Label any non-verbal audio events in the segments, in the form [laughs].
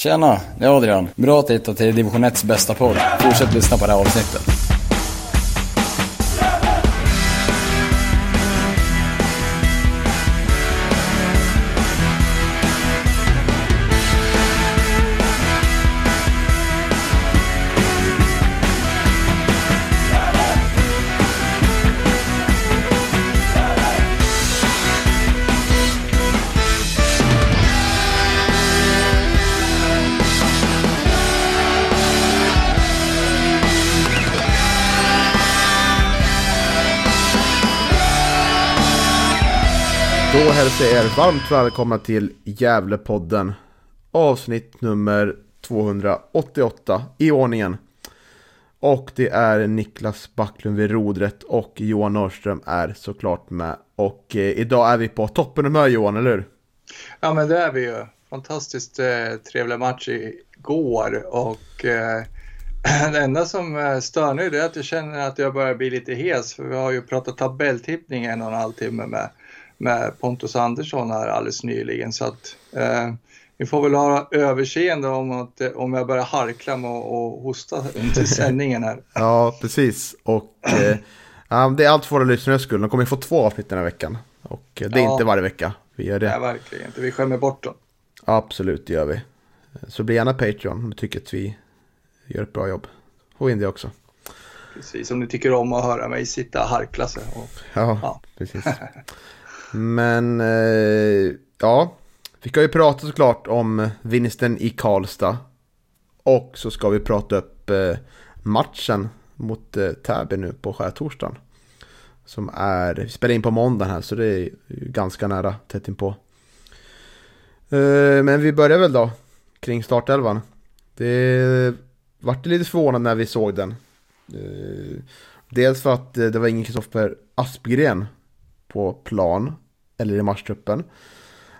Tjena, det är Adrian. Bra att hitta till division 1s bästa podd. Fortsätt lyssna på det här avsnittet. Hälsar jag er varmt välkomna till Gävlepodden. Avsnitt nummer 288 i ordningen. Och det är Niklas Backlund vid rodret och Johan Norrström är såklart med. Och eh, idag är vi på toppen humör Johan, eller hur? Ja men det är vi ju. Fantastiskt eh, trevlig match igår och eh, [clears throat] det enda som eh, stör nu är att jag känner att jag börjar bli lite hes för vi har ju pratat tabelltippning en och en halv timme med med Pontus Andersson här alldeles nyligen. Så att eh, vi får väl ha överseende om, att, om jag börjar harkla med och, hosta under [laughs] sändningen här. ja, precis. Och eh, det är allt för våra lyssnares skull. De kommer få två avsnitt den här veckan. Och eh, det är ja. inte varje vecka vi gör det. Nej, verkligen inte. Vi skämmer bort dem. Absolut, det gör vi. Så bli gärna Patreon om du tycker att vi gör ett bra jobb. Få in det också. Precis, om ni tycker om att höra mig sitta och harkla sig. Och, ja, ja, precis. [laughs] Men eh, ja, vi ska ju prata såklart om vinsten i Karlstad. Och så ska vi prata upp eh, matchen mot eh, Täby nu på skärtorsdagen. Som är, vi spelar in på måndagen här så det är ganska nära tätt inpå. Eh, men vi börjar väl då kring startelvan. Det vart lite förvånad när vi såg den. Eh, dels för att eh, det var ingen Kristoffer Aspgren på plan eller i matchtruppen.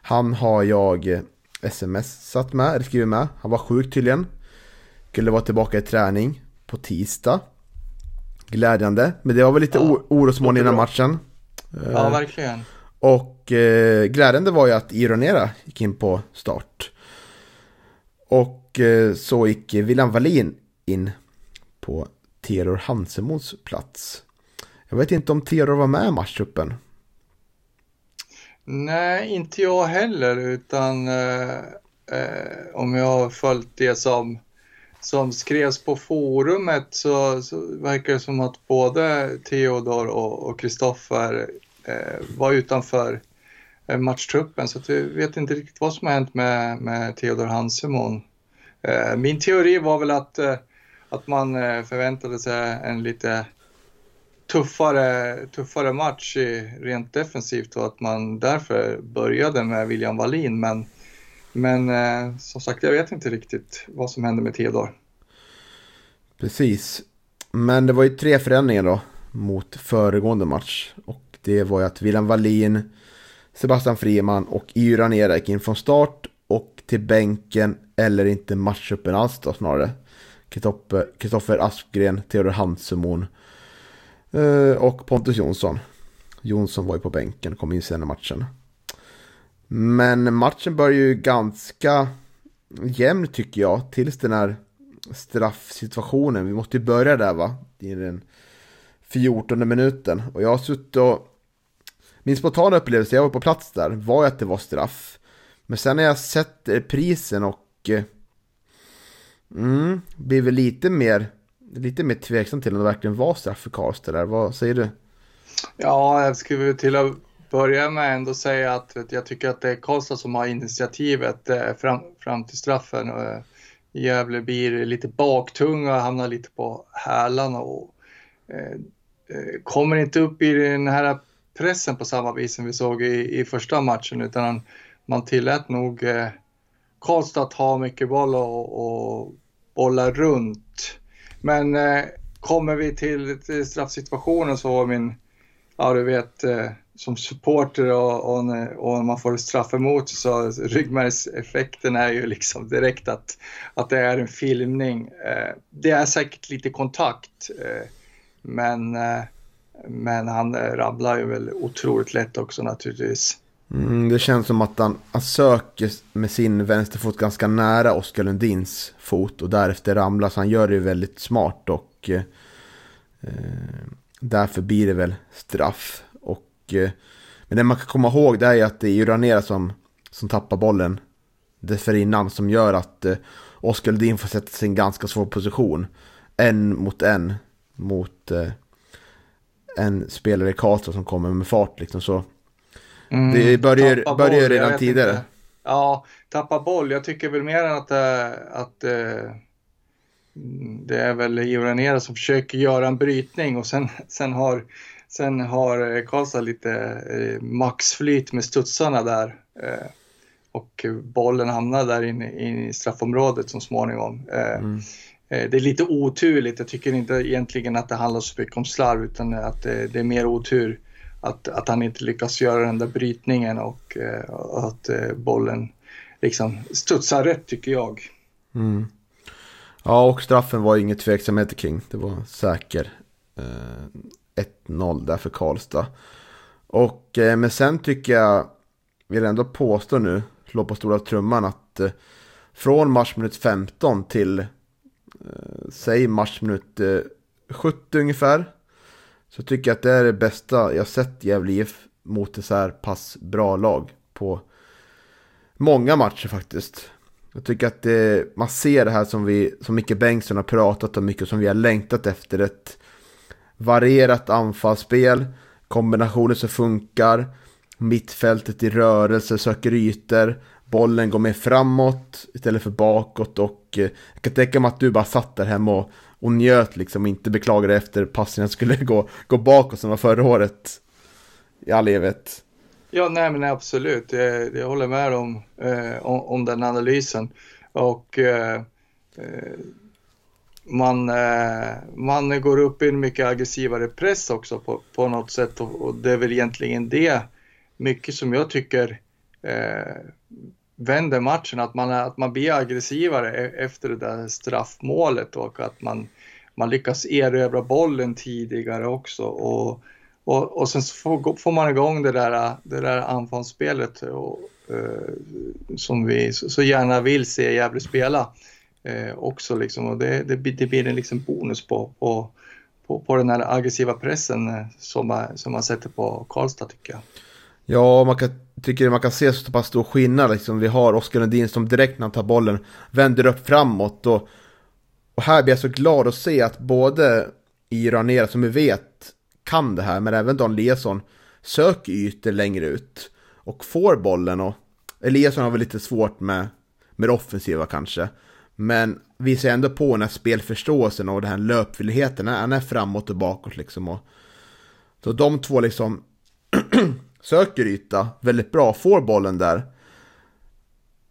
Han har jag sms-satt med, eller skrivit med. Han var sjuk tydligen. Skulle vara tillbaka i träning på tisdag. Glädjande, men det var väl lite ja, orosmoln innan matchen. Ja, verkligen. Och eh, glädjande var ju att Ironera gick in på start. Och eh, så gick William Wallin in på Theodor Hansemons plats. Jag vet inte om Theodor var med i matchtruppen. Nej, inte jag heller, utan eh, eh, om jag har följt det som, som skrevs på forumet så, så verkar det som att både Theodor och Kristoffer eh, var utanför eh, matchtruppen, så jag vet inte riktigt vad som har hänt med, med Theodor Hansemon. Eh, min teori var väl att, eh, att man eh, förväntade sig en lite tuffare, tuffare match rent defensivt och att man därför började med William Wallin. Men, men eh, som sagt, jag vet inte riktigt vad som hände med Theodor. Precis. Men det var ju tre förändringar då mot föregående match. Och det var ju att William Wallin, Sebastian Friman och Yran Erik in från start och till bänken eller inte matchuppen alls då snarare. Kristoffer Aspgren, Theodor Hansemon Eh, och Pontus Jonsson. Jonsson var ju på bänken, kom in sen i matchen. Men matchen börjar ju ganska jämn tycker jag. Tills den här straffsituationen. Vi måste ju börja där va? I den 14 minuten. Och jag har suttit och... Min spontana upplevelse, jag var på plats där, var ju att det var straff. Men sen har jag sett eh, prisen och... Eh, mm, blir väl lite mer lite mer tveksam till om det verkligen var straff för Karlstad där. Vad säger du? Ja, jag skulle till att börja med ändå säga att jag tycker att det är Karlstad som har initiativet eh, fram, fram till straffen. Eh, Gävle blir lite baktunga och hamnar lite på hälarna och eh, eh, kommer inte upp i den här pressen på samma vis som vi såg i, i första matchen utan man tillät nog eh, Karlstad att ha mycket boll och, och bolla runt. Men eh, kommer vi till, till straffsituationen så var min, ja du vet, eh, som supporter och, och, och man får straff emot så ryggmärgseffekten är ju liksom direkt att, att det är en filmning. Eh, det är säkert lite kontakt, eh, men, eh, men han rabblar ju väl otroligt lätt också naturligtvis. Mm, det känns som att han, han söker med sin vänsterfot ganska nära Oskar Lundins fot och därefter ramlar så han gör det väldigt smart och eh, eh, därför blir det väl straff. Och, eh, men det man kan komma ihåg det är att det är Ranera som, som tappar bollen dessförinnan som gör att eh, Oskar Lundin får sätta sig i en ganska svår position. En mot en mot eh, en spelare i Karlstad som kommer med fart liksom så. Mm, det börjar, börjar redan tidigare. Inte. Ja, tappa boll. Jag tycker väl mer än att, äh, att äh, det är väl Iranera som försöker göra en brytning och sen, sen har, sen har Karlstad lite äh, maxflyt med studsarna där. och bollen hamnar där inne, inne i straffområdet så småningom. Mm. Det är lite oturligt. Jag tycker inte egentligen att det handlar så mycket om slarv utan att det, det är mer otur att, att han inte lyckas göra den där brytningen och eh, att eh, bollen liksom studsar rätt tycker jag. Mm. Ja, och straffen var inget tveksamhet kring. Det var säker. Eh, 1-0 där för Karlstad. Och, eh, men sen tycker jag, vill ändå påstå nu, slå på stora trumman att eh, från matchminut 15 till, eh, säg matchminut eh, 70 ungefär, så tycker jag att det är det bästa jag sett Gävle IF mot ett så här pass bra lag på många matcher faktiskt. Jag tycker att det, man ser det här som, vi, som Micke Bengtsson har pratat om mycket, som vi har längtat efter. Ett varierat anfallsspel, kombinationer som funkar, mittfältet i rörelse, söker ytor, bollen går mer framåt istället för bakåt och eh, jag kan tänka mig att du bara satt där hemma och och njöt liksom och inte beklagade efter passningen skulle [laughs] gå, gå bakåt som var förra året i all evighet. Ja, nej men absolut. Jag, jag håller med om, eh, om, om, den analysen. Och eh, eh, man, eh, man går upp i en mycket aggressivare press också på, på något sätt och, och det är väl egentligen det mycket som jag tycker eh, vänder matchen, att man, att man blir aggressivare e-, efter det där straffmålet och att man, man lyckas erövra bollen tidigare också. Och, och, och sen får, får man igång det där, det där anfallsspelet och, eh, som vi så gärna vill se Gävle spela eh, också. Liksom. Och det, det, det blir en liksom bonus på, på, på, på den här aggressiva pressen eh, som man, som man sätter på Karlstad tycker jag. Ja, man kan, tycker man kan se så pass stor skillnad. Liksom. Vi har Oskar Lundin som direkt när han tar bollen vänder upp framåt. Och, och här blir jag så glad att se att både i Ranera, som vi vet kan det här, men även Dan Eliasson söker ytor längre ut och får bollen. Och Eliasson har väl lite svårt med, med det offensiva kanske. Men visar ändå på den här spelförståelsen och den här löpvilligheten. Han är framåt och bakåt liksom. Och, så de två liksom [clears throat] söker yta väldigt bra, får bollen där.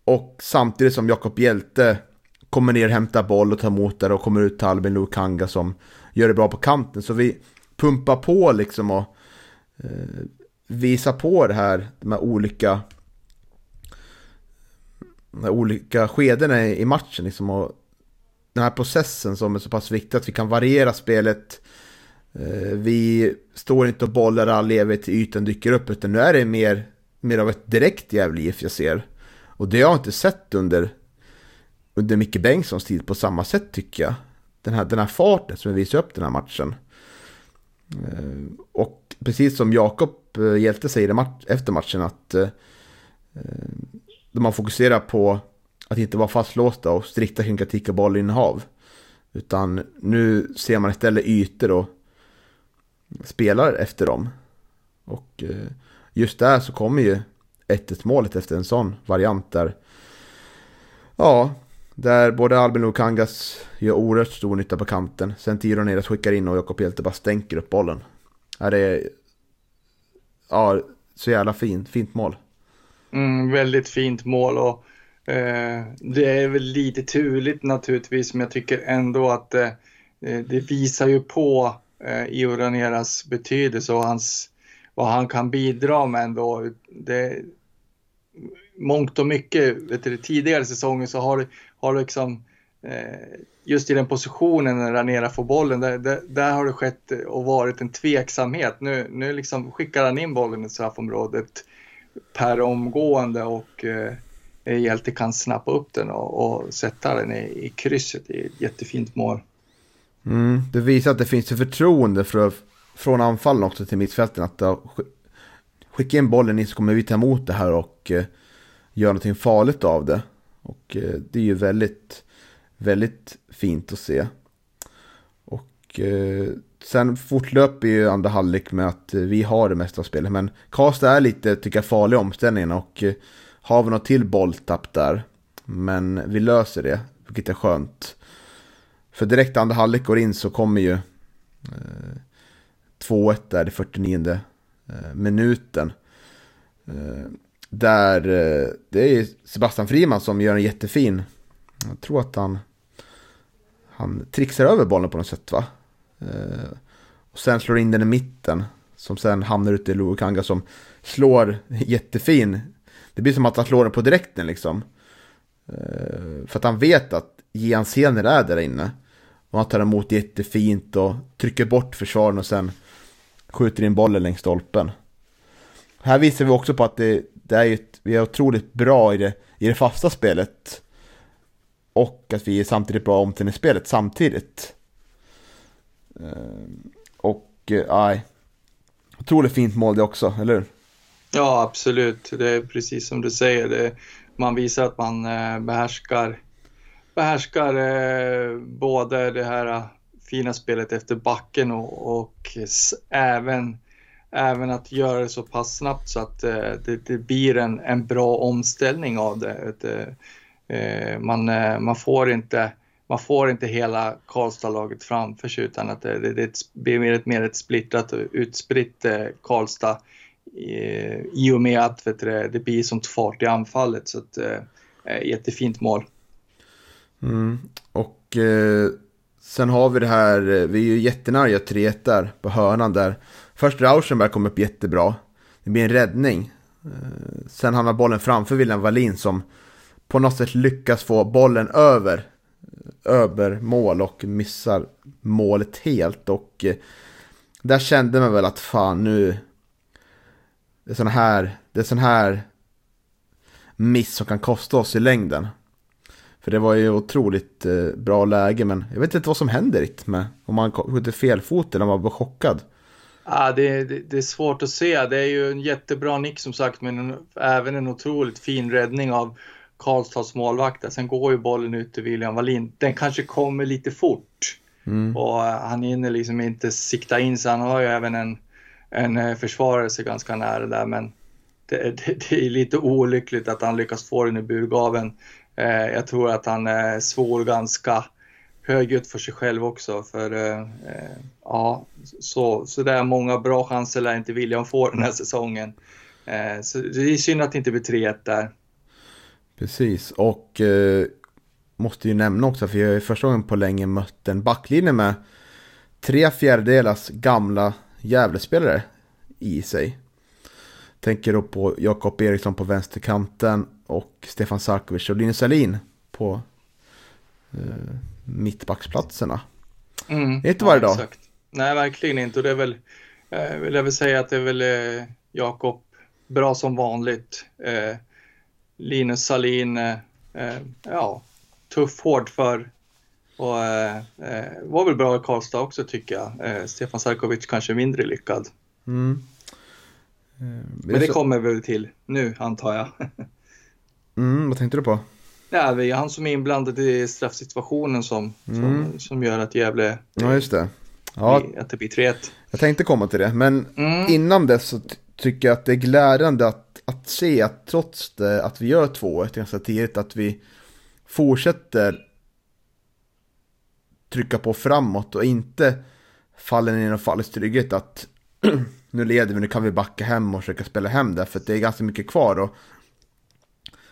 Och samtidigt som Jakob Hjälte kommer ner, hämtar boll och tar emot där och kommer ut till Albin Lukanga som gör det bra på kanten. Så vi pumpar på liksom och eh, visar på det här, de här olika de här olika skedena i matchen liksom och den här processen som är så pass viktig att vi kan variera spelet Eh, Eh, vi står inte och bollar all evighet till ytan dyker upp, utan nu är det mer, mer av ett direkt Gävle IF jag ser. Och det har jag inte sett under, under Micke Bengtssons tid på samma sätt tycker jag. Den här, den här farten som visar upp den här matchen. Eh, och precis som Jakob eh, Hjälte säger efter matchen att de har fokuserat på att inte vara fastlåsta och strikta kring kritik och bollinnehav. Utan nu ser man istället ytor och spelar efter dem. Och eh, just där så kommer ju 1-1 målet efter en sån variant där. Ja, där både Albin och Kangas gör oerhört stor nytta på kanten. Sen Tiro Neras skickar in och Jakob Hjelte bara stänker upp bollen. Ja, det är ja, så jävla fint, fint mål. Mm, väldigt fint mål och eh, det är väl lite turligt naturligtvis men jag tycker ändå att eh, eh det visar ju på eh, Io Raneras betydelse och hans, vad han kan bidra med ändå. Det, mångt och mycket, vet du, tidigare säsonger så har, har liksom eh, just i den positionen när Ranera får bollen, där, där, där, har det skett och varit en tveksamhet. Nu, nu liksom skickar han in bollen i straffområdet per omgående och eh, Hjälte kan snappa upp den och, och sätta den i, i krysset. Det är ett jättefint mål. Mm, det visar att det finns ett förtroende för, från anfallen också till mittfälten. Att skicka in bollen in så kommer vi ta emot det här och eh, göra någonting farligt av det. Och eh, det är ju väldigt, väldigt fint att se. Och eh, sen fortlöper ju andra halvlek med att eh, vi har det mesta av spelet. Men Karlstad är lite, tycker jag, farlig i omställningen och eh, har vi något till bolltapp där. Men vi löser det, vilket är skönt. För direkt andra halvlek går in så kommer ju eh, 2-1 där i 49 eh, minuten. Eh, där eh, det är Sebastian Friman som gör en jättefin. Jag tror att han, han trixar över bollen på något sätt va. Eh, och sen slår in den i mitten. Som sen hamnar ute i Luukanga som slår jättefin. Det blir som att han slår den på direkten liksom. Eh, för att han vet att Gian Sener är där inne. Och han tar emot jättefint och trycker bort försvaren och sen skjuter in bollen längs stolpen. Här visar vi också på att det, det är ett, vi är otroligt bra i det, i det fasta spelet. Och att vi är samtidigt bra omställningsspelet samtidigt. Ehm, och eh, nej, otroligt fint mål det också, eller hur? Ja, absolut. Det är precis som du säger. Det, man visar att man eh, behärskar behärskar eh, både det här eh, fina spelet efter backen och, och även, även att göra det så pass snabbt så att eh, det, det, blir en, en bra omställning av det. Eh, eh, man, eh, man, får inte, man får inte hela Karlstad-laget framför sig utan att det, det, det blir mer ett, mer ett splittrat och utspritt Karlstad i och med att vet du, det blir sånt fart i anfallet. Så att, jättefint mål. Mm. Och eh, sen har vi det här, eh, vi är ju jättenära 3-1 där på hörnan där. Först Rauschenberg kom upp jättebra. Det blir en räddning. Eh, sen hamnar bollen framför William Wallin som på något sätt lyckas få bollen över, eh, över mål och missar målet helt. Och eh, där kände man väl att fan nu, det är sån här, det är sån här miss som kan kosta oss i längden. För det var ju otroligt eh, bra läge, men jag vet inte vad som händer med om man skjuter fel fot eller om man blir chockad. Ja, det, det, det, är svårt att se. Det är ju en jättebra nick som sagt, men en, även en otroligt fin räddning av Karlstads målvakt. Sen går ju bollen ut till William Wallin. Den kanske kommer lite fort mm. och uh, han hinner liksom inte sikta in sig. Han har ju även en, en uh, försvarare sig ganska nära där, men det, det, är lite olyckligt att han lyckas få den i burgaven Eh, Eh, jag tror att han är svår ganska högljutt för sig själv också. För eh, eh ja, så, så där många bra chanser lär inte William få den här säsongen. Eh, så det är synd att det inte blir 3-1 där. Precis, och eh, måste ju nämna också, för jag har första gången på länge mött en backlinje med tre fjärdedelars gamla Gävlespelare i sig. Tänker då på Jakob Eriksson på vänsterkanten och Stefan Sarkovic och Linus Alin på eh, mittbacksplatserna. Mm, inte varje dag. Exakt. Nej, verkligen inte. Och det är väl, eh, vill jag väl säga att det är väl eh, Jakob bra som vanligt. Eh, Linus Salin, eh, eh ja, tuff, hård för och eh, eh, var väl bra i Karlstad också tycker jag. Stefan Sarkovic kanske mindre lyckad. Mm. Men det kommer väl till nu antar jag. [laughs] Mm, vad tänkte du på? Ja, det är han som är inblandad i straffsituationen som, mm. som, som, gör att Gävle... Ja, just det. Ja, att det blir 3-1. Jag tänkte komma till det, men mm. innan dess så tycker jag att det är glädjande att, att se att trots det, att vi gör 2-1 ganska tidigt, att vi fortsätter trycka på framåt och inte faller ner och faller trygghet att [clears throat] nu leder vi, nu kan vi backa hem och försöka spela hem det, för det är ganska mycket kvar och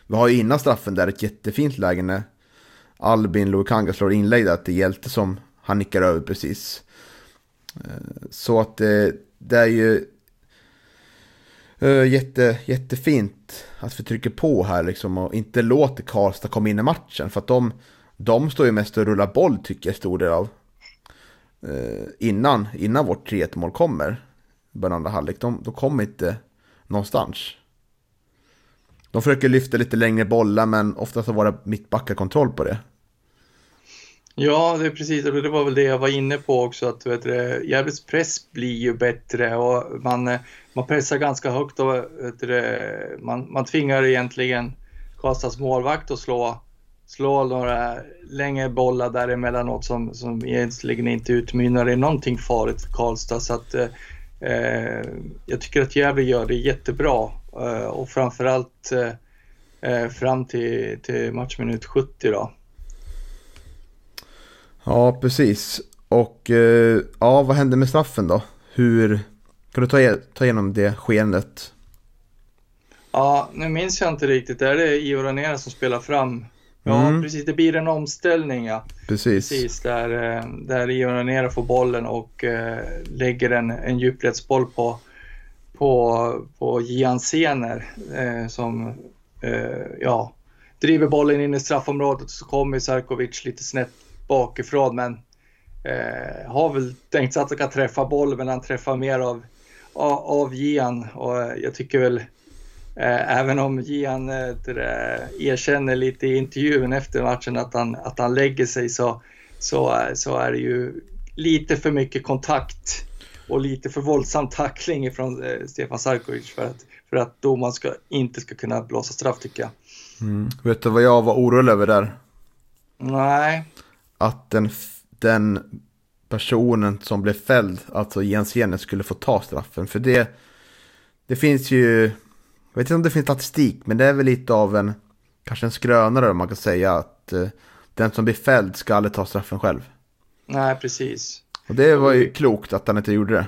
vi har ju innan straffen där ett jättefint läge när Albin Lukanga slår inlägg där till Hjälte som han nickar över precis. Eh, så att det, det är ju eh, jätte, jättefint att vi trycker på här liksom och inte låter Karlstad komma in i matchen. För att de, de står ju mest och rullar boll tycker jag stor del av. Innan, innan vårt 3-1 mål kommer. Början andra halvlek. De, de kommer inte någonstans. De försöker lyfta lite längre bollar men oftast så var det mittbackar kontroll på det. Ja, det är precis, och det var väl det jag var inne på också, att vet du, Gävles press blir ju bättre och man, eh, man pressar ganska högt och vet du, man, man tvingar egentligen Karlstads målvakt att slå, slå några längre bollar däremellanåt som, som egentligen inte utmynnar i någonting farligt för Karlstad. Så att, eh, eh jag tycker att Gävle gör det jättebra och framförallt eh, fram till, till matchminut 70 då. Ja, precis. Och eh, ja, vad hände med straffen då? Hur kan du ta, ta igenom det skeendet? Ja, nu minns jag inte riktigt. Är det Ivo Ranera som spelar fram? Ja, mm. precis. Det blir en omställning, ja. Precis. Precis, där, eh, där Ivo Ranera får bollen och eh, lägger en, en djupledsboll på, på, på Gian Sener eh, som, eh, ja, driver bollen in i straffområdet. Så kommer Sarkovic lite snett bakifrån men eh, har väl tänkt sig att han kan träffa bollen men han träffar mer av, av, av Gian. Och eh, jag tycker väl eh, även om Gian eh, erkänner lite i intervjun efter matchen att han, att han lägger sig så, så, eh, så är det ju lite för mycket kontakt och lite för våldsam tackling från eh, Stefan Sarkovic för att, för att domaren ska, inte ska kunna blåsa straff tycker jag. Mm. Vet du vad jag var orolig över där? Nej att den, den personen som blev fälld, alltså Jens Jenner, skulle få ta straffen. För det, det finns ju, jag vet inte om det finns statistik, men det är väl lite av en, kanske en skrönare om man kan säga att uh, den som blir fälld ska aldrig ta straffen själv. Nej, precis. Och det var ju klokt att han inte gjorde det.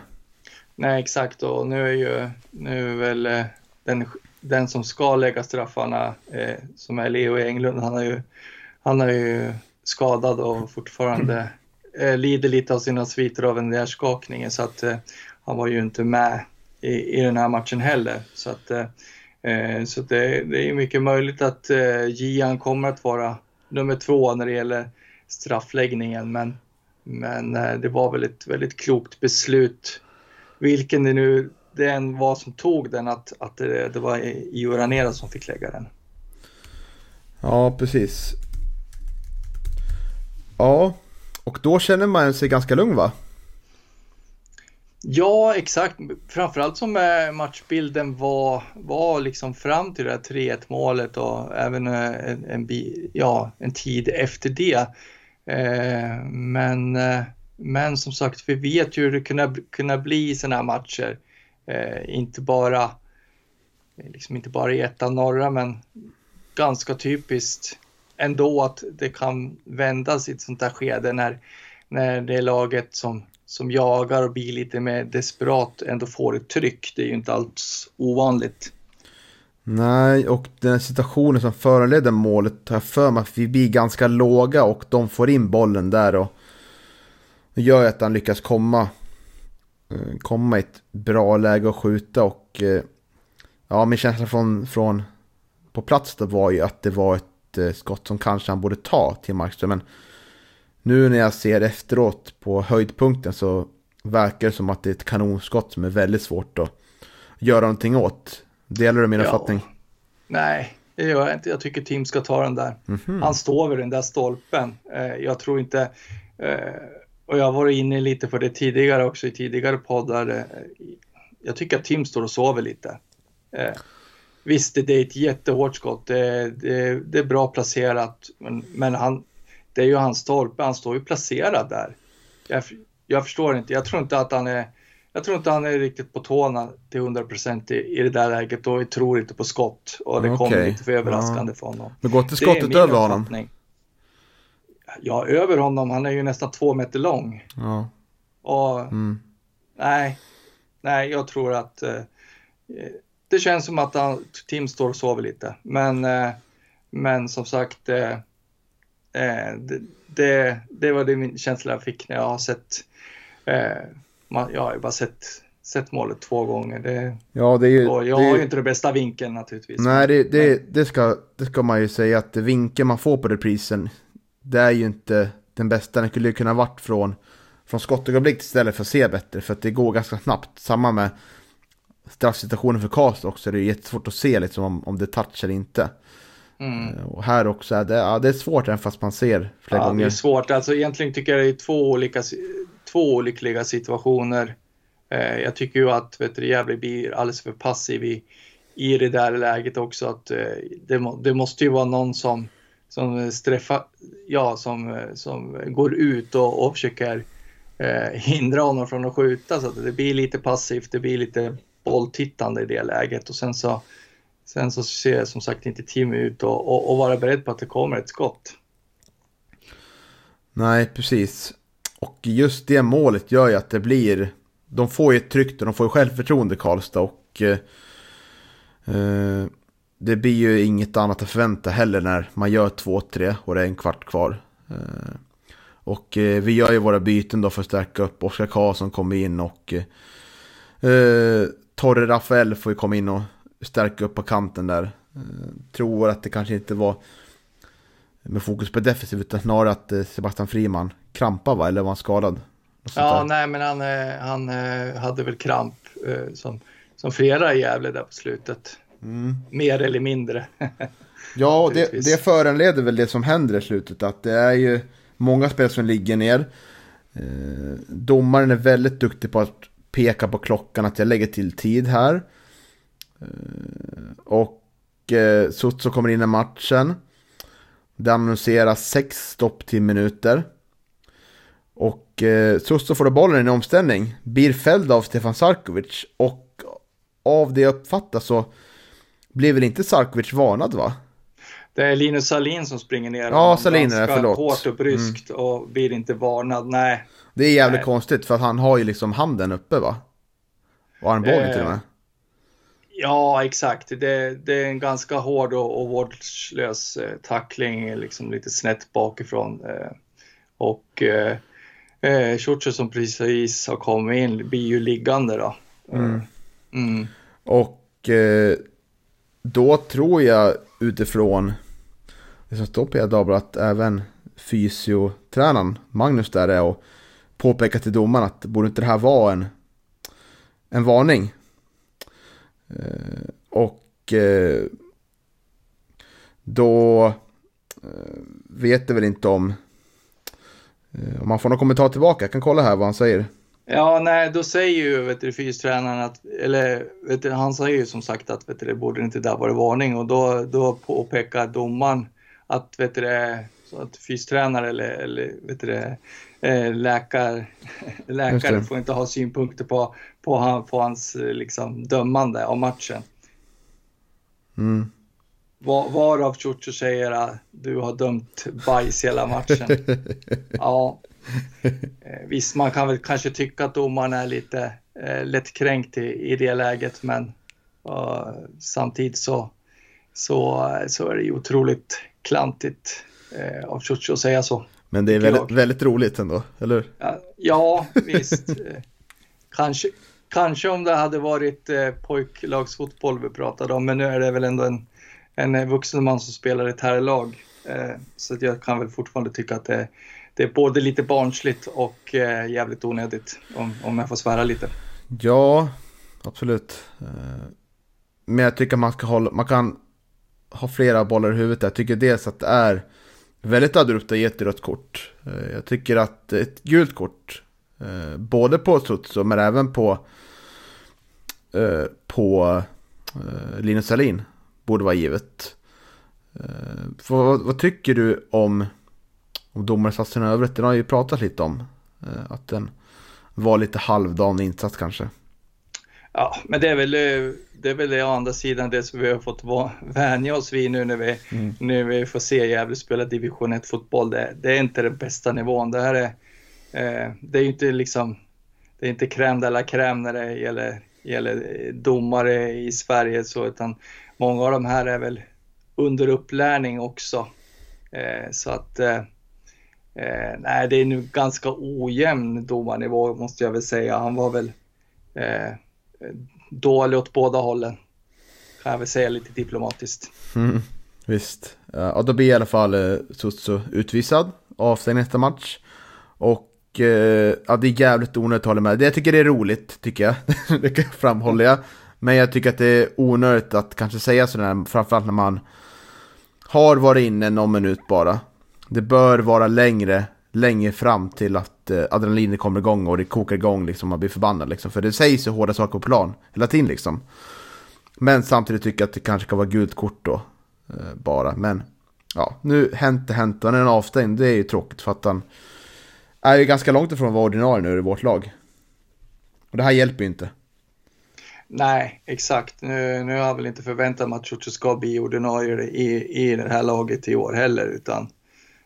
Nej, exakt. Och nu är ju nu är väl eh, den, den som ska lägga straffarna, eh, som är Leo Englund, han har ju, han har ju skadad och fortfarande [clears throat] eh, lider lite av sina sviter av en hjärtskakning så att eh, han var ju inte med i, i den här matchen heller. Så att, eh, eh så det, det, är mycket möjligt att Gian kommer att vara nummer två när det gäller straffläggningen men, men eh, det var väl ett väldigt klokt beslut. Vilken det nu den var som tog den, att, att det, det var Ivo Ranera som fick lägga den. Ja, precis. Ja, och då känner man sig ganska lugn va? Ja, exakt. Framförallt som eh, matchbilden var, var liksom fram till det här 3-1 målet och även eh, en, en, ja, en tid efter det. Eh, men, eh, men som sagt, vi vet ju hur det kunna, kunna bli i sådana här matcher. Eh, inte bara, liksom inte bara i ettan norra, men ganska typiskt ändå att det kan vändas i ett sånt här skede när, när det är laget som, som jagar och blir lite mer desperat ändå får ett tryck. Det är ju inte alls ovanligt. Nej, och den situationen som föranledde målet har jag för mig att vi blir ganska låga och de får in bollen där och gör att han lyckas komma, eh, komma i ett bra läge att skjuta och eh, ja, min känsla från, från på plats då var ju att det var ett eh, skott som kanske han borde ta till Markström. Men nu när jag ser efteråt på höjdpunkten så verkar det som att det är ett kanonskott som är väldigt svårt att göra någonting åt. Delar du min ja. uppfattning? Nej, det gör jag inte. Jag tycker Tim ska ta den där. Mm -hmm. Han står vid den där stolpen. Eh, jag tror inte... Eh, och jag har varit inne lite på det tidigare också i tidigare poddar. Jag tycker att Tim står och sover lite. Visst, det är ett jättehårt skott. Det, det, det är bra placerat, men, men, han, det är ju hans stolpe. Han står ju placerad där. Jag, jag, förstår inte. Jag tror inte att han är jag tror inte han är riktigt på tårna till 100% i, i det där läget och jag tror inte på skott. Och det okay. kommer lite för överraskande ja. för honom. Men går inte skottet över honom? Ja, över honom. Han är ju nästan två meter lång. Ja. Och mm. nej, nej, jag tror att eh, det känns som att han, Tim står och sover lite. Men, eh, men som sagt, eh, eh, det, det, det, var det min känsla jag fick när jag har sett, man, jag har ju bara sett sett målet två gånger. Det, ja, det är ju, jag det har ju inte den bästa vinkeln naturligtvis. Nej, det, det, det, ska, det ska man ju säga att vinkeln man får på reprisen, det är ju inte den bästa. Den skulle ju kunna varit från, från skottögonblick istället för att se bättre, för att det går ganska snabbt. Samma med straffsituationen för Karlstad också. Det är jättesvårt att se liksom, om, om det touch eller inte. Mm. Eh, och här också är det, ja, det är svårt även fast man ser flera Ja, gånger. det är svårt. Alltså egentligen tycker jag det är två olika, två olyckliga situationer. Eh, jag tycker ju att vet du, Gävle blir alldeles för passiv i, i det där läget också. Att, eh, det, det måste ju vara någon som, som, sträffa, ja, som, som går ut och, och försöker eh, hindra honom från att skjuta. Så att det blir lite passivt, det blir lite bolltittande i det läget. Och sen så, sen så ser som sagt inte Tim ut och, och, och vara beredd på att det kommer ett skott. Nej, precis. Och just det målet gör ju att det blir... De får ju ett tryck och de får ju självförtroende Karlstad och... Eh, eh, det blir ju inget annat att förvänta heller när man gör 2-3 och det är en kvart kvar. Eh, och eh, vi gör ju våra byten då för att stärka upp. Oskar Karlsson kommer in och... Eh, eh, Torre Rafael får ju komma in och stärka upp på kanten där. Eh, tror att det kanske inte var med fokus på defensiv utan snarare att eh, Sebastian Friman krampar va? Eller var han skadad? Ja, nej, men han, eh, han eh, hade väl kramp eh, som, som flera i Gävle där på slutet. Mm. Mer eller mindre. [laughs] Ja, det, det föranleder väl det som händer i slutet. Att det är ju många spel som ligger ner. Eh, domaren är väldigt duktig på att peka på klockan att jag lägger till tid här. Eh, och eh, Sutso kommer in i matchen. Det annonseras sex stopptimminuter. Och eh, Sutso får då bollen i en omställning. Blir fälld av Stefan Sarkovic. Och av det jag uppfattar så blir väl inte Sarkovic varnad va? Det är Linus Salin som springer ner. Ja, Salin är det, förlåt. Hårt och bryskt och blir inte varnad. Nej, Det är jävligt Nej. konstigt för att han har ju liksom handen uppe va? Och armbågen Eh, till och med. ja exakt. Det, det är en ganska hård och, och vårdslös eh, tackling, liksom lite snett bakifrån. Eh, och eh, eh, Schurcher som precis har kommit in blir ju liggande då. Mm. Mm. Och eh, då tror jag utifrån det som står på Dagbladet att även fysiotränaren Magnus där är och påpekar till domaren att borde inte det här vara en, en varning? Eh, och eh, då eh, vet det väl inte om om man får någon kommentar tillbaka. Jag kan kolla här vad han säger. Ja, nej, då säger ju vet du, fystränaren att, eller vet du, han säger ju som sagt att vet du, det borde inte där vara varning och då, då påpekar domaren att, vet du, så att fystränare eller, eller vet du, eh, [laughs] läkare det. får inte ha synpunkter på, på, han, på hans eh, liksom, dömande av matchen. Mm. Var, varav Ciuccio säger att du har dömt bajs hela matchen. [laughs] Ja. Eh, Visst, man kan väl kanske tycka att domaren är lite eh, lättkränkt i, i det läget, men eh, samtidigt så, så, så är det ju otroligt klantigt eh, av Ciuccio att säga så. Men det är väldigt, väldigt roligt ändå, eller? Ja, ja visst. [laughs] Kanske, kanske om det hade varit eh, pojklagsfotboll vi pratade om, men nu är det väl ändå en, en eh, vuxen man som spelar i ett herrlag. Eh, så att jag kan väl fortfarande tycka att det, det är både lite barnsligt och eh, jävligt onödigt, om, om jag får svära lite. Ja, absolut. Eh, men jag tycker man ska hålla, man kan ha flera bollar i huvudet. Jag tycker dels att det är väldigt abrupt att ge ett rött kort. Eh, jag tycker att ett gult kort, både på Sutso men även på, på Linus Sahlin, borde vara givet. Eh, Vad, vad tycker du om, om domarsatsen i övrigt? Den har ju pratat lite om eh, att den var lite halvdan insats kanske. Ja, men det är väl, eh, det är väl det å andra sidan det som vi har fått vänja oss vid nu när vi, nu vi får se Gävle spela division 1 fotboll. Det, det är inte den bästa nivån. Det här är, eh, det är inte liksom, det är inte crème de la crème när det gäller, gäller domare i Sverige så, utan många av de här är väl under upplärning också. Eh, så att, eh, eh, nej, det är nu ganska ojämn domarnivå måste jag väl säga. Han var väl eh, dålig åt båda hållen. Kan jag väl säga lite diplomatiskt. Mm, visst. Eh, ja, då blir i alla fall eh, Sutsu utvisad. Avstängd nästa match. Och ja, det är jävligt onödigt att hålla med. Jag tycker det är roligt, tycker jag. [laughs] det framhåller jag. Men jag tycker att det är onödigt att kanske säga sådär, framförallt när man har varit inne någon minut bara. Det bör vara längre, längre fram till att eh, adrenalinet kommer igång och det kokar igång liksom, man blir förbannad liksom. För det sägs ju hårda saker på plan hela tiden liksom. Men samtidigt tycker jag att det kanske ska vara gult kort då. Eh, bara, men ja, nu hänt det hänt. Han är en avstängd, det är ju tråkigt för att han är ju ganska långt ifrån att vara ordinarie nu i vårt lag. Och det här hjälper ju inte. Nej, exakt. Nu, nu har jag väl inte förväntat mig att Ciuciu ska bli ordinarie i, i det här laget i år heller, utan,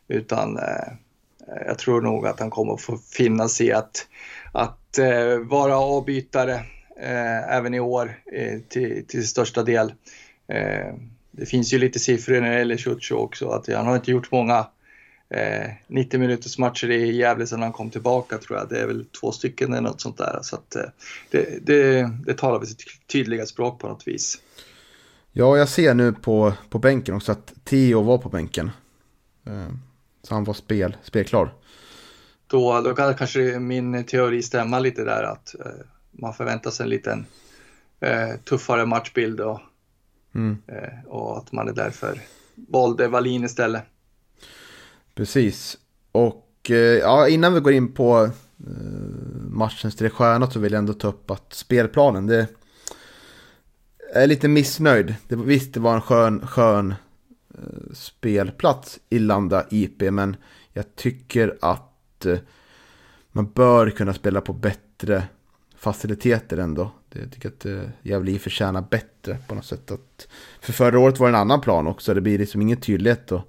utan eh, jag tror nog att han kommer att få finna sig i att, att eh, vara avbytare eh, även i år eh, till, till största del. Eh, det finns ju lite siffror när det gäller Ciuciu också, att han har inte gjort många 90 eh, minuters matcher i Gävle sedan han kom tillbaka tror jag. Det är väl två stycken eller något sånt där. Så att eh, det, det, det talar väl sitt tydliga språk på något vis. Ja, jag ser nu på, på bänken också att Theo var på bänken. Eh, så han var spel, spelklar. Då, då kan kanske min teori stämma lite där att man förväntar sig en liten tuffare matchbild och, mm. och att man är därför valde Wallin istället. Precis. Och eh, ja, innan vi går in på eh, matchens tre stjärnor så vill jag ändå ta upp att spelplanen, det är lite missnöjd. Det, visst, det var en skön, skön eh, spelplats i Landa IP, men jag tycker att man bör kunna spela på bättre faciliteter ändå. Jag tycker att Gävle Gävle förtjänar bättre på något sätt. Att, för förra året var det en annan plan också. Det blir liksom ingen tydlighet. Och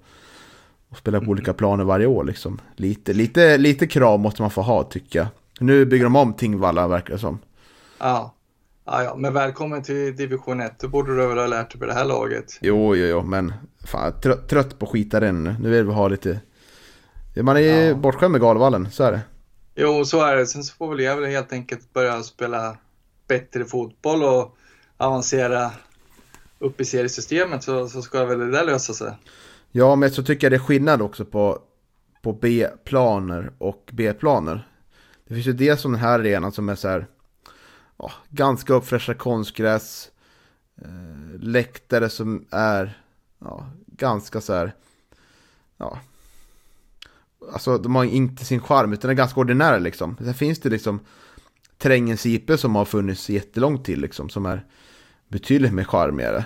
och spela på olika planer varje år liksom. Lite, lite, lite krav måste man få ha tycker jag. Nu bygger de om Tingvalla verkar det som. Ja. Ja, ja, men välkommen till division 1. Då borde du väl ha lärt dig på det här laget. Jo, jo, jo, men fan, trött, trött på skita den nu. Nu vill vi ha lite... Man är ja. bortskämd med Galvallen, så är det. Jo, så är det. Sen så får väl jag väl helt enkelt börja spela bättre fotboll och avancera upp i seriesystemet så, så ska väl det där lösa sig. Ja, men så tycker jag det är skillnad också på, på B-planer och B-planer. Det finns ju dels som den här arenan som är så här, ja, ganska uppfräschad konstgräs, eh, läktare som är ja, ganska så här, ja, alltså de har inte sin charm utan är ganska ordinära liksom. Sen finns det liksom terrängens IP som har funnits jättelångt till liksom, som är betydligt mer charmigare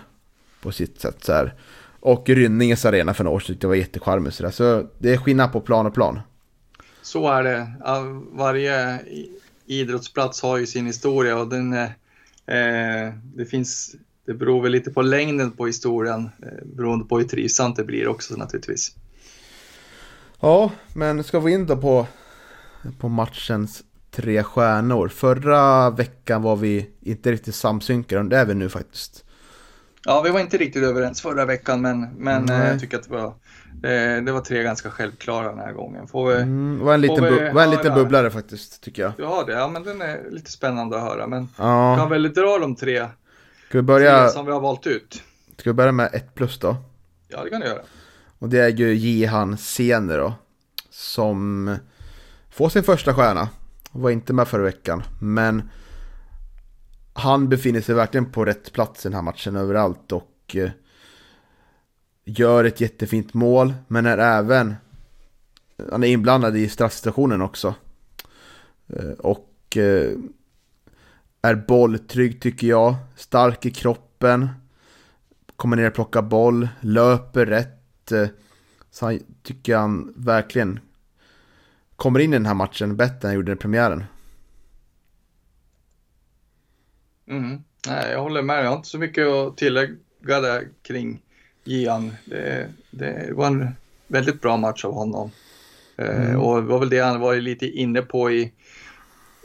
på sitt sätt så här. Och Rynningens arena för några år sedan det var jättecharmigt så, så det är skillnad på plan och plan. Så är det. Varje idrottsplats har ju sin historia och den, eh, det finns det beror väl lite på längden på historien eh, beroende på hur trivsamt det blir också naturligtvis. Ja, men ska vi in då på, på matchens tre stjärnor. Förra veckan var vi inte riktigt samsynkade, det är vi nu faktiskt. Ja, vi var inte riktigt överens förra veckan, men, men mm. jag tycker att det var, eh, det var tre ganska självklara den här gången. Får vi, mm, var en liten, bu var en liten bubblare faktiskt, tycker jag. Ja, det, ja, men den är lite spännande att höra. Men ja. kan väl dra de tre, Ska vi börja... tre som vi har valt ut. Ska vi börja med ett plus då? Ja, det kan du göra. Och det är ju Jihan Sene då. Som får sin första stjärna. Var inte med förra veckan, men han befinner sig verkligen på rätt plats i den här matchen överallt och eh, gör ett jättefint mål, men är även han är inblandad i straffsituationen också. Eh, och eh, är bolltrygg tycker jag, stark i kroppen, kommer ner och plockar boll, löper rätt. Så han tycker han verkligen kommer in i den här matchen bättre än han gjorde i premiären. Mm. Nej, jag håller med. Jag har inte så mycket att tillägga där kring Gian. Det, det var en väldigt bra match av honom. Eh, mm. och det var väl det han var lite inne på i,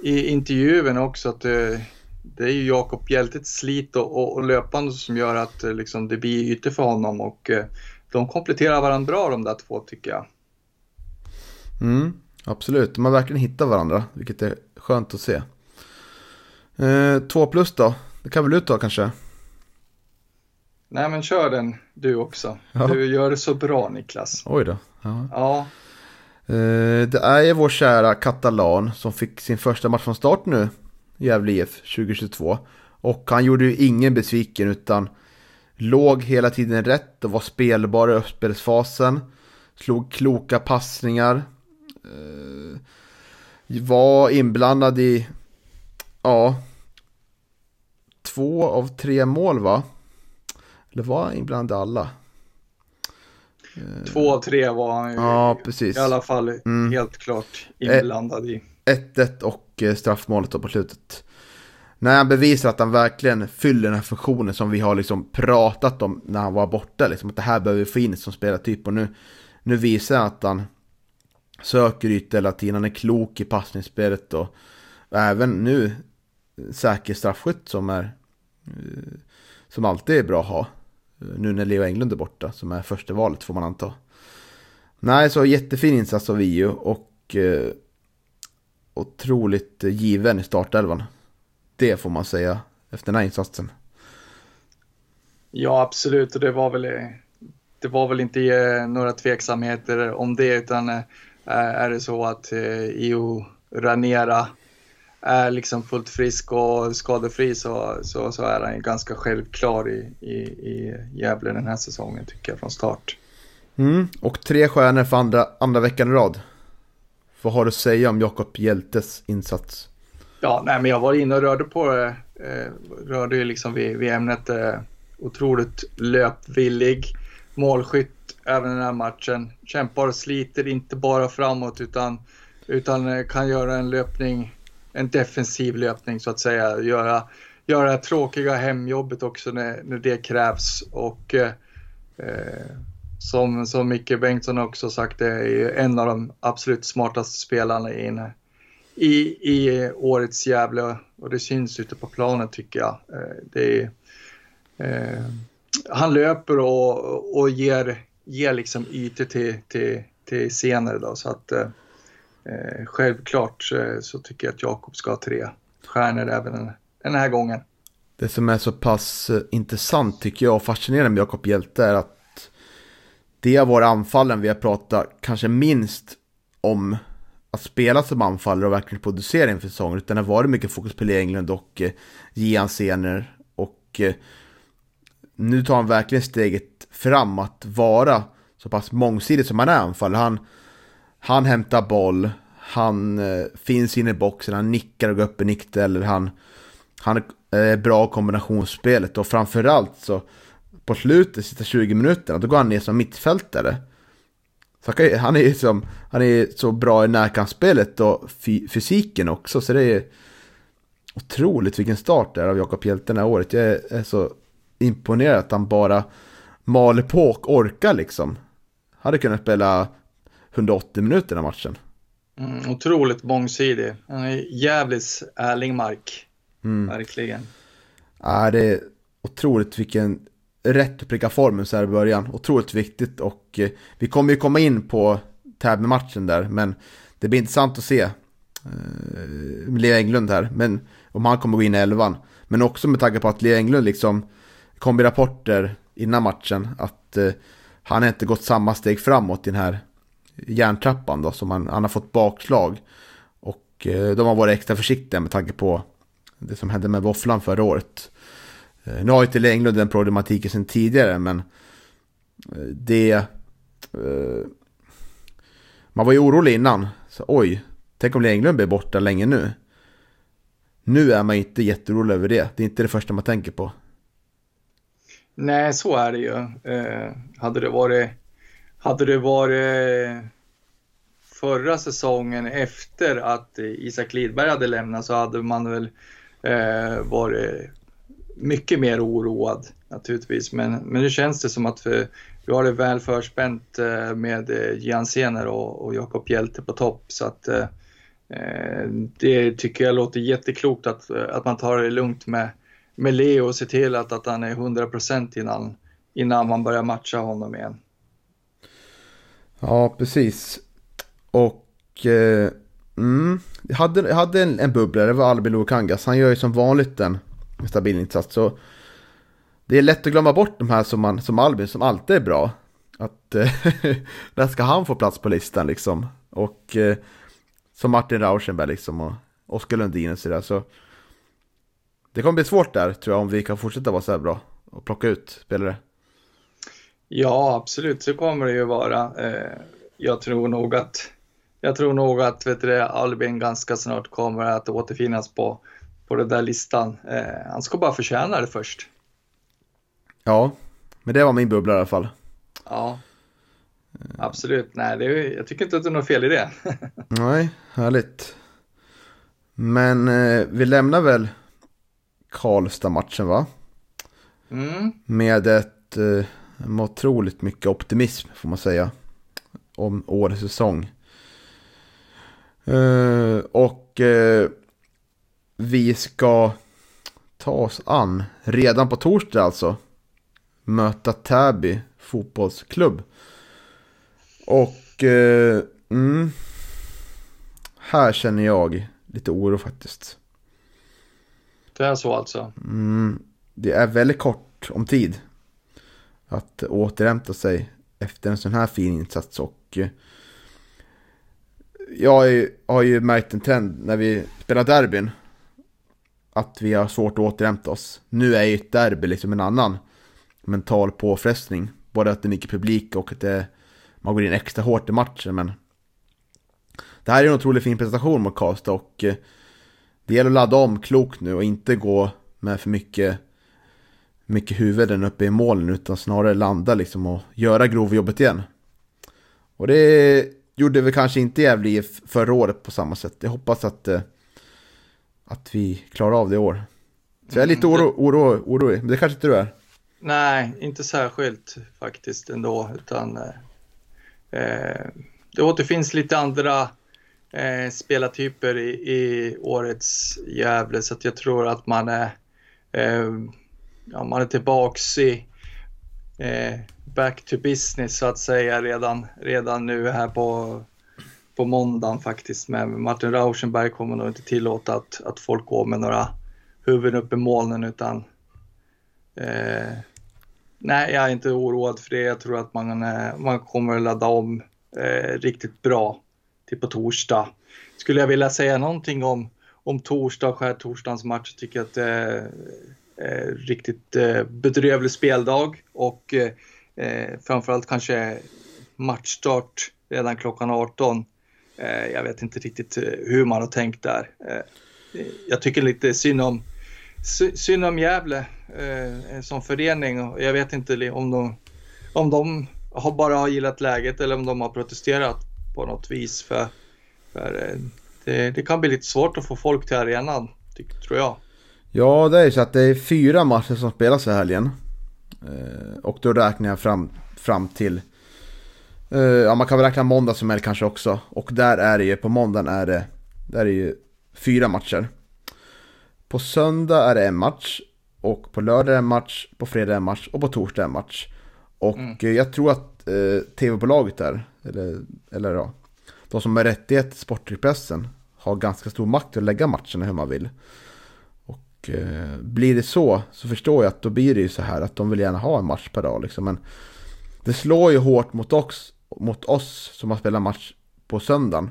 i intervjun också. Att det, eh, det är ju Jakob Hjältets slit och, och, och, löpande som gör att eh, liksom, det blir ytor för honom. Och de kompletterar varandra bra de där två tycker jag. Mm, absolut, de har verkligen hittat varandra, vilket är skönt att se. Eh, två plus då? Det kan väl du ta kanske? Nej men kör den du också. Ja. Du gör det så bra Niklas. Oj då. Ja. ja. Eh, det är ju vår kära Katalan som fick sin första match från start nu. Gävle IF 2022. Och han gjorde ju ingen besviken utan låg hela tiden rätt och var spelbar i uppspelsfasen. Slog kloka passningar. Eh, var inblandad i, ja, två av tre mål va? Eller var han inblandad alla? Två av tre var han ju ja, precis. i alla fall mm. helt klart inblandad i. 1-1 och eh, straffmålet då på slutet. När han bevisar att han verkligen fyller den här funktionen som vi har liksom pratat om när han var borta. Liksom, att det här behöver vi få in som spelartyp. Och nu, nu visar han att han söker ytor hela tiden. Han är klok i passningsspelet och, och även nu säker straffskytt som är eh, som alltid är bra att ha. Eh, nu när Leo Englund är borta, som är första valet får man anta. Nej, så jättefin insats av Vio och eh, otroligt given i startelvan. Det får man säga efter den här insatsen. Ja, absolut. Och det var väl, eh, det var väl inte några tveksamheter om det, utan eh, är det så att eh, Io Ranera är liksom fullt frisk och skadefri så, så, så är han ganska självklar i, i, i Gävle den här säsongen tycker jag från start. Mm, och tre stjärnor för andra, andra veckan i rad. Vad har du att säga om Jakob Hjältes insats? Ja, nej, men jag var inne och rörde på det. Eh, rörde ju liksom vid, vid ämnet. Eh, otroligt löpvillig. Målskytt även den här matchen. Kämpar och sliter inte bara framåt utan, utan eh, kan göra en löpning en defensiv löpning så att säga. Göra, göra det tråkiga hemjobbet också när, när det krävs. Och eh, som, som Micke Bengtsson också sagt, det är ju en av de absolut smartaste spelarna i, i, i årets Gävle och det syns ute på planen tycker jag. Eh, det är, eh, han löper och, och ger, ger liksom ytor till, till, till senare då så att eh, eh, självklart så, så, tycker jag att Jakob ska ha tre stjärnor även den, den här gången. Det som är så pass eh, intressant tycker jag och fascinerande med Jakob Hjälte är att det har varit anfallen vi har pratat kanske minst om att spela som anfallare och verkligen producera inför säsongen. Utan det har varit mycket fokus på Englund och eh, Gian Sener. Och eh, nu tar han verkligen steget fram att vara så pass mångsidig som han är anfallare. Han han hämtar boll, han eh, finns inne i boxen, han nickar och går upp i nick eller han, han är bra bra kombinationsspelet och framförallt så på slutet, sista 20 minuterna, då går han ner som mittfältare. Så han, är som, han är så bra i närkampsspelet och fysiken också, så det är otroligt vilken start det är av Jakob Hjelte det här året. Jag är, är så imponerad att han bara maler på och orkar liksom. Hade kunnat spela 180 minuter här matchen. Mm, otroligt mångsidig. Han är jävligt ärlig mark. Mm. Verkligen. Ja, det är otroligt vilken rätt att pricka formen så här i början. Otroligt viktigt och eh, vi kommer ju komma in på Täby-matchen där. Men det blir intressant att se eh, Leo Englund här. Men om han kommer gå in i elvan. Men också med tanke på att Leo Englund liksom kom i rapporter innan matchen att eh, han inte gått samma steg framåt i den här järntrappan då, som han, han har fått bakslag. Och eh, de har varit extra försiktiga med tanke på det som hände med våfflan förra året. Eh, nu har ju inte Englund den problematiken sedan tidigare, men eh, det... Eh, man var ju orolig innan. Så, oj, tänk om Englund blir borta länge nu. Nu är man inte jätteorolig över det. Det är inte det första man tänker på. Nej, så är det ju. Eh, hade det varit hade det varit eh, förra säsongen efter att Isak Lidberg hade lämnat så hade man väl eh, varit mycket mer oroad naturligtvis. Men, men nu känns det som att vi, vi har det väl förspänt eh, med eh, Gian Sener och, och Jakob Hjelte på topp. Så att eh, eh det tycker jag låter jätteklokt att, att man tar det lugnt med, med Leo och ser till att, att han är 100% innan, innan man börjar matcha honom igen. Ja, precis. Och eh, mm, jag hade, jag hade en, en bubblare, det var Albin Lukangas. Han gör ju som vanligt en stabil insats. Så det är lätt att glömma bort de här som, man, som Albin, som alltid är bra. Att eh, [laughs] när ska han få plats på listan liksom? Och eh, som Martin Rauschenberg liksom och Oskar Lundin och sådär. Så det kommer bli svårt där tror jag om vi kan fortsätta vara så här bra och plocka ut spelare. Ja, absolut, så kommer det ju vara. Eh, jag tror nog att jag tror nog att vet du, Albin ganska snart kommer att återfinnas på, på den där listan. Eh, han ska bara förtjäna det först. Ja, men det var min bubbla i alla fall. Ja, absolut. Nej, det är, jag tycker inte att det är något fel i det. [laughs] Nej, härligt. Men eh, vi lämnar väl Karlstad-matchen va? Mm. Med ett eh, med otroligt mycket optimism får man säga. Om årets säsong. Eh, och eh, vi ska ta oss an, redan på torsdag alltså, möta Täby fotbollsklubb. Och eh, mm, här känner jag lite oro faktiskt. Det är så alltså? Mm, det är väldigt kort om tid att återhämta sig efter en sån här fin insats. Och eh, jag har ju märkt en trend när vi spelar derbyn. Att vi har svårt att återhämta oss. Nu är ju ett derby liksom en annan mental påfrestning. Både att det är mycket publik och att det, man går in extra hårt i matchen. Men det här är en otroligt fin presentation mot Karlstad och eh, det gäller att ladda om klokt nu och inte gå med för mycket, mycket huvuden uppe i målen utan snarare landa liksom och göra grovjobbet igen. Och det gjorde vi kanske inte Gävle IF förra året på samma sätt. Jag hoppas att, eh, att vi klarar av det i år. Så jag är lite oro, oro, orolig, men det kanske inte du är. Nej, inte särskilt faktiskt ändå, utan eh, det återfinns lite andra eh, spelartyper i, i årets Gävle, så att jag tror att man är, eh, ja, man är tillbaks i eh, back to business så att säga redan, redan nu här på, på måndagen faktiskt. Men Martin Rauschenberg kommer nog inte tillåta att, att folk går med några huvuden upp i molnen utan eh, nej, jag är inte oroad för det. Jag tror att man, eh, man kommer ladda om eh, riktigt bra till på torsdag. Skulle jag vilja säga någonting om, om torsdag och skärtorsdagens match tycker jag att det eh, riktigt eh, bedrövlig speldag och eh, eh framförallt kanske matchstart redan klockan 18. Eh, jag vet inte riktigt eh, hur man har tänkt där. Eh, eh jag tycker lite synd om, synd om Gävle eh, som förening och jag vet inte om de, om de har bara har gillat läget eller om de har protesterat på något vis. För, för eh, det, det, kan bli lite svårt att få folk till arenan, tror jag. Ja, det är så att det är fyra matcher som spelas i helgen. Eh, och då räknar jag fram, fram till, eh, ja man kan väl räkna måndag som helg kanske också. Och där är det ju, på måndagen är det, där är det ju fyra matcher. På söndag är det en match. Och på lördag är det en match, på fredag är det en match och på torsdag är det en match. Och mm. jag tror att eh, tv-bolaget där, eller, eller ja, de som har rättighet till Sportpressen har ganska stor makt att lägga matcherna hur man vill. Eh, blir det så så förstår jag att då blir det ju så här att de vill gärna ha en match per dag liksom. Men det slår ju hårt mot oss, mot oss som har spelat match på söndagen.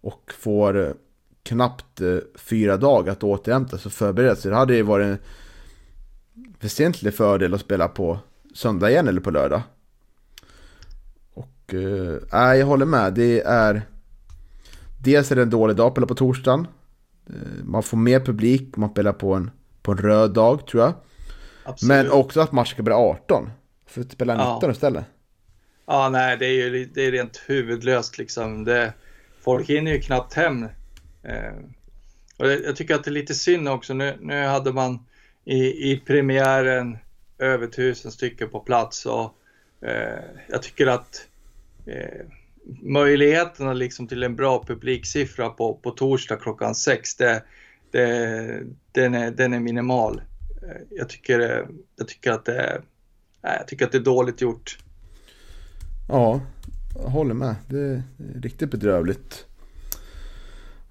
Och får eh, knappt eh, fyra dagar att återhämta sig och förbereda sig. Det hade ju varit en väsentlig fördel att spela på söndag igen eller på lördag. Och äh, jag håller med. Det är Dels är det en dålig dag att spela på torsdagen. Eh, man får mer publik om man spelar på en, på en röd dag tror jag. Absolut. Men också att matchen ska börja 18. För att spela 19 ja. istället. Ja, nej, det är ju det är rent huvudlöst liksom. Det, folk hinner ju knappt hem. Eh, och jag tycker att det är lite synd också. Nu, nu hade man i, i premiären över tusen stycken på plats och eh, jag tycker att eh, möjligheterna liksom till en bra publiksiffra på, på torsdag klockan sex, det, det, den, är, den är minimal. Eh, jag tycker, jag tycker att det jag tycker att det är dåligt gjort. Ja, jag håller med. Det är riktigt bedrövligt.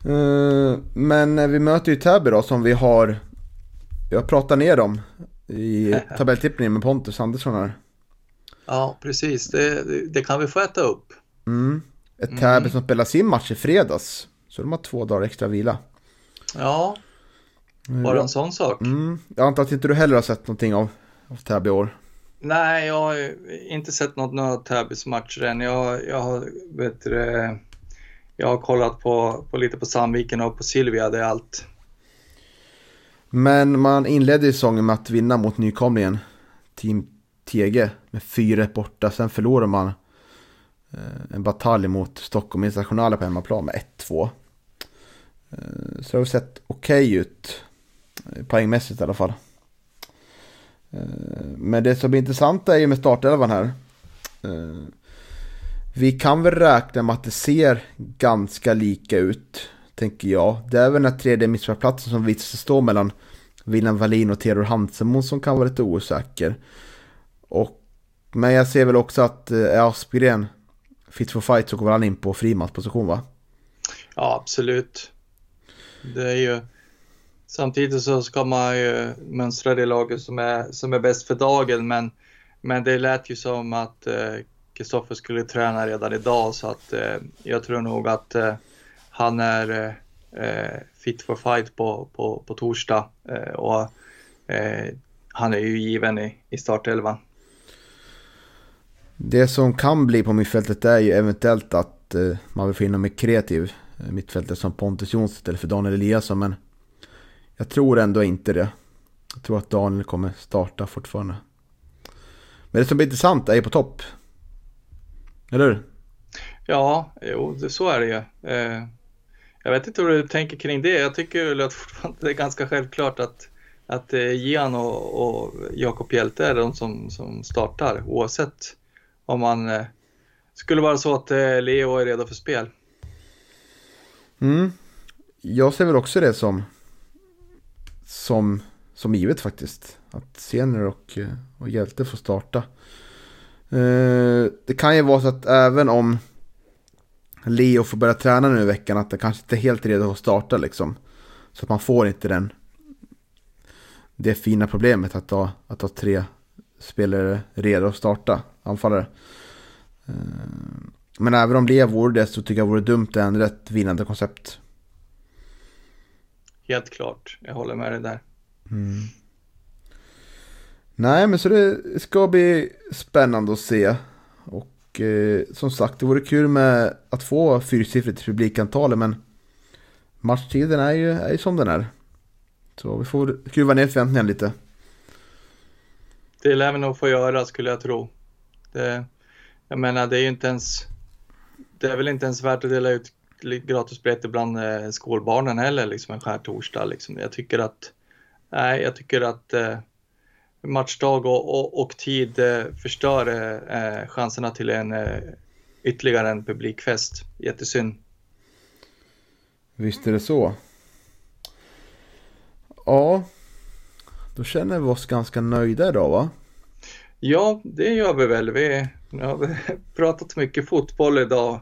Eh, men vi möter ju Täby då som vi har Jag pratar ner dem i [laughs] tabelltippningen med Pontus Andersson här. Ja, precis. Det, det kan vi få äta upp. Mm. Ett Täby mm. som spelar sin match i fredags. Så de har två dagar extra vila. Ja. Bara en sån sak. Mm. Jag antar att inte du heller har sett någonting av, av Täby i år? Nej, jag har inte sett något några Täbys matcher än. Jag, jag har, vet du, jag har kollat på, på lite på Sandviken och på Silvia, det är allt. Men man inledde säsongen med att vinna mot nykomlingen Team TG med 4 borta. Sen förlorade man Eh, en batalj mot Stockholm Internationale på hemmaplan med 1-2. Eh, så det har sett okej okay ut. Eh, poängmässigt i alla fall. Men det som är intressant är ju med startelvan här. Vi kan väl räkna med att det ser ganska lika ut, tänker jag. Det är väl den här tredje mittfältsplatsen som visar sig stå mellan William Wallin och Theodor Hansenmo som kan vara lite osäker. Och, men jag ser väl också att eh, Aspgren, fit for fight, så går han in på frimansposition va? Ja, absolut. Det är ju... Samtidigt så ska man ju mönstra det laget som är, som är bäst för dagen, men, men det lät ju som att eh, Kristoffer eh, skulle träna redan idag, så att eh, jag tror nog att eh, han är eh, eh, fit for fight på, på, på torsdag eh, och eh, han är ju given i, i startelvan. Det som kan bli på mittfältet är ju eventuellt att eh, man vill få in mer kreativ eh, mittfältare som Pontus Jonsson istället för Daniel Eliasson. Men jag tror ändå inte det. Jag tror att Daniel kommer starta fortfarande. Men det som blir intressant är ju på topp. Eller hur? Ja, jo, det, så är det ju. Eh, jag vet inte hur du tänker kring det. Jag tycker väl att fortfarande det är ganska självklart att, att eh, Gian och, och Jakob Hjelte är de som, som startar oavsett om man eh, skulle vara så att eh, Leo är redo för spel. Mm. Jag ser väl också det som, som, som givet faktiskt. Att Sener och, eh, och Hjälte får starta. Eh, det kan ju vara så att även om Leo får börja träna nu i veckan, att det kanske inte är helt redo att starta liksom. Så att man får inte den, det fina problemet att ha, att ha tre spelare redo att starta, anfallare. Eh, men även om det vore det så tycker jag vore dumt att ändra ett vinnande koncept. Helt klart, jag håller med dig där. Mm. Nej, men så det ska bli spännande att se. Och eh, som sagt, det vore kul med att få fyrsiffrigt publikantal, men matchtiden är ju, är ju som den är. Så vi får skruva ner förväntningarna lite. Det lär vi nog få göra skulle jag tro. Det, jag menar, det är ju inte ens... Det är väl inte ens värt att dela ut gratisbiljetter bland eh, skolbarnen heller, liksom en skärtorsdag. Liksom. Jag tycker att... Nej, jag tycker att eh, matchdag och, och, och tid eh, förstör eh, eh chanserna till en eh, ytterligare en publikfest. Jättesynd. Visst är det så. Ja, då känner vi oss ganska nöjda idag va? Ja, det gör vi väl. Vi, har [laughs] pratat mycket fotboll idag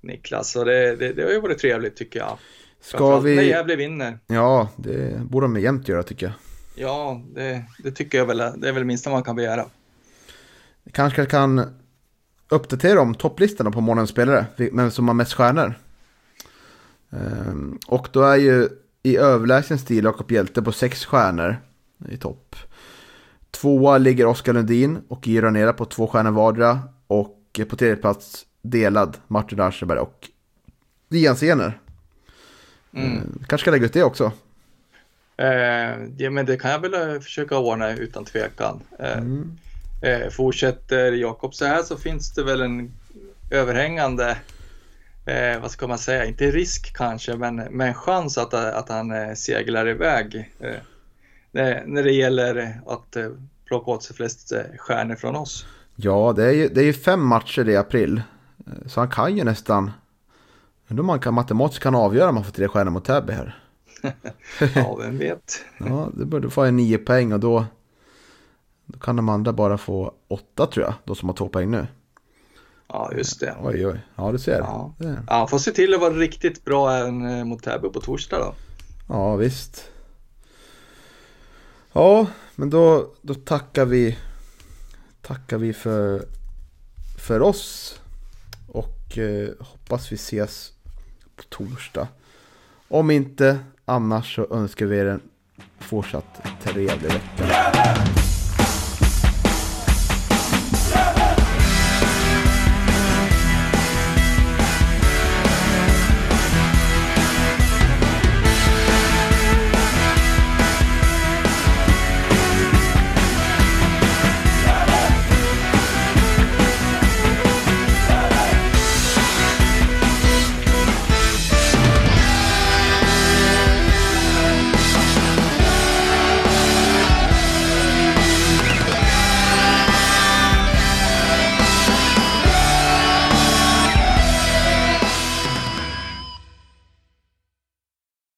Niklas och det, det, det har ju varit trevligt tycker jag. Ska vi... När Gävle vinner. Ja, det borde de jämt göra tycker jag. Ja, det, det, tycker jag väl. Det är väl det minsta man kan begära. Kanske kan uppdatera om topplistorna på morgonens spelare, men som har mest stjärnor. Ehm, och då är ju i överlägsen stil Jakob Hjälte på sex stjärnor i topp. Tvåa ligger Oskar Lundin och Iron Nera på två stjärnor vardera. Och på tredje plats delad Martin Aschenberg och Ian Sener. Mm. Ehm, kanske ska lägga ut det också. Eh, ja, men det kan jag väl eh, försöka ordna utan tvekan. Eh, mm. eh, fortsätter Jakob så här så finns det väl en överhängande, eh, vad ska man säga, inte risk kanske, men, men chans att, att han eh, seglar iväg när, när det gäller att plocka åt sig flest stjärnor från oss. Ja, det är ju, det är ju fem matcher i april. Så han kan ju nästan, undrar man kan matematiskt kan avgöra om man får tre stjärnor mot Täby här. [laughs] ja, vem vet. [laughs] ja, det borde få en nio poäng och då, då kan de andra bara få åtta tror jag. De som har två poäng nu. Ja, just det. Oj, oj. Ja, du ser. Ja, det. ja får se till att vara riktigt bra även eh, mot Täby på torsdag då. Ja, visst. Ja, men då, då tackar vi tackar vi för, för oss och eh, hoppas vi ses på torsdag. Om inte Annars så önskar vi er en fortsatt trevlig vecka.